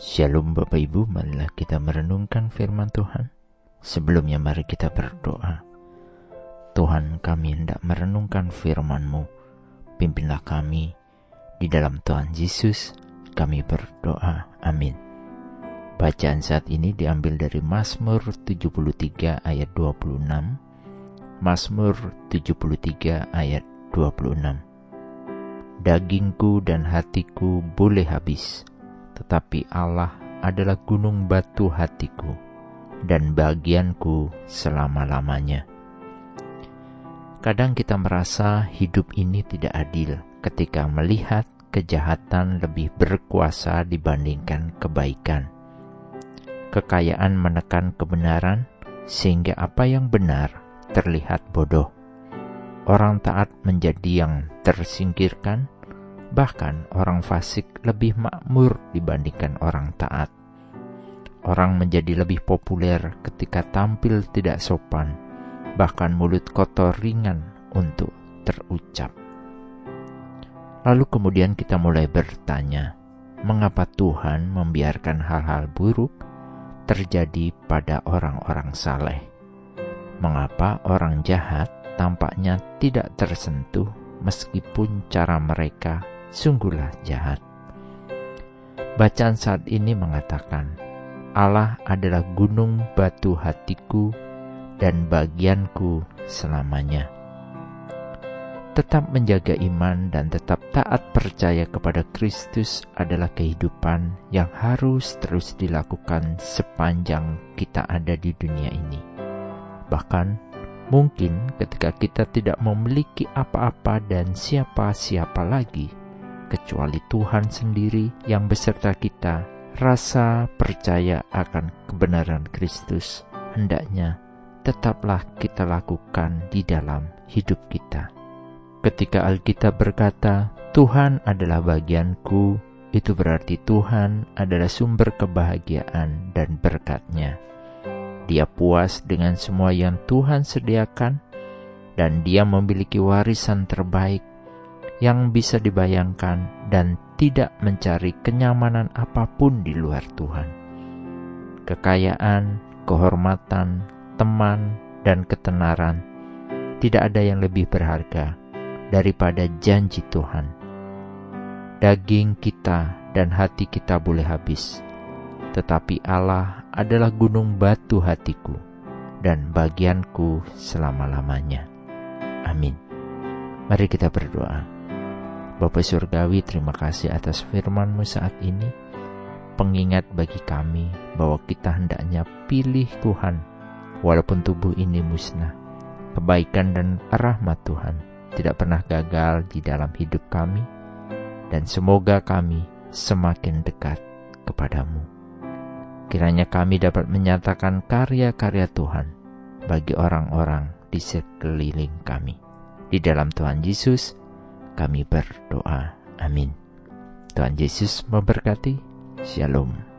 Shalom Bapak Ibu, marilah kita merenungkan firman Tuhan. Sebelumnya mari kita berdoa. Tuhan kami hendak merenungkan firman-Mu. Pimpinlah kami di dalam Tuhan Yesus. Kami berdoa. Amin. Bacaan saat ini diambil dari Mazmur 73 ayat 26. Mazmur 73 ayat 26. Dagingku dan hatiku boleh habis, tetapi Allah adalah gunung batu hatiku dan bagianku selama-lamanya. Kadang kita merasa hidup ini tidak adil ketika melihat kejahatan lebih berkuasa dibandingkan kebaikan. Kekayaan menekan kebenaran sehingga apa yang benar terlihat bodoh. Orang taat menjadi yang tersingkirkan, Bahkan orang fasik lebih makmur dibandingkan orang taat. Orang menjadi lebih populer ketika tampil tidak sopan, bahkan mulut kotor ringan untuk terucap. Lalu kemudian kita mulai bertanya, mengapa Tuhan membiarkan hal-hal buruk terjadi pada orang-orang saleh? Mengapa orang jahat tampaknya tidak tersentuh meskipun cara mereka sungguhlah jahat. Bacaan saat ini mengatakan, Allah adalah gunung batu hatiku dan bagianku selamanya. Tetap menjaga iman dan tetap taat percaya kepada Kristus adalah kehidupan yang harus terus dilakukan sepanjang kita ada di dunia ini. Bahkan, mungkin ketika kita tidak memiliki apa-apa dan siapa-siapa lagi, kecuali Tuhan sendiri yang beserta kita, rasa percaya akan kebenaran Kristus hendaknya tetaplah kita lakukan di dalam hidup kita. Ketika Alkitab berkata, "Tuhan adalah bagianku," itu berarti Tuhan adalah sumber kebahagiaan dan berkatnya. Dia puas dengan semua yang Tuhan sediakan, dan Dia memiliki warisan terbaik yang bisa dibayangkan dan tidak mencari kenyamanan apa pun di luar Tuhan. Kekayaan, kehormatan, teman, dan ketenaran tidak ada yang lebih berharga daripada janji Tuhan. Daging kita dan hati kita boleh habis, tetapi Allah adalah gunung batu hatiku dan bagianku selama-lamanya. Amin. Mari kita berdoa. Bapak Surgawi, terima kasih atas firman-Mu saat ini. Pengingat bagi kami bahwa kita hendaknya pilih Tuhan, walaupun tubuh ini musnah. Kebaikan dan rahmat Tuhan tidak pernah gagal di dalam hidup kami, dan semoga kami semakin dekat kepadamu. Kiranya kami dapat menyatakan karya-karya Tuhan bagi orang-orang di sekeliling kami. Di dalam Tuhan Yesus, kami berdoa. Amin. Tuhan Yesus memberkati. Shalom.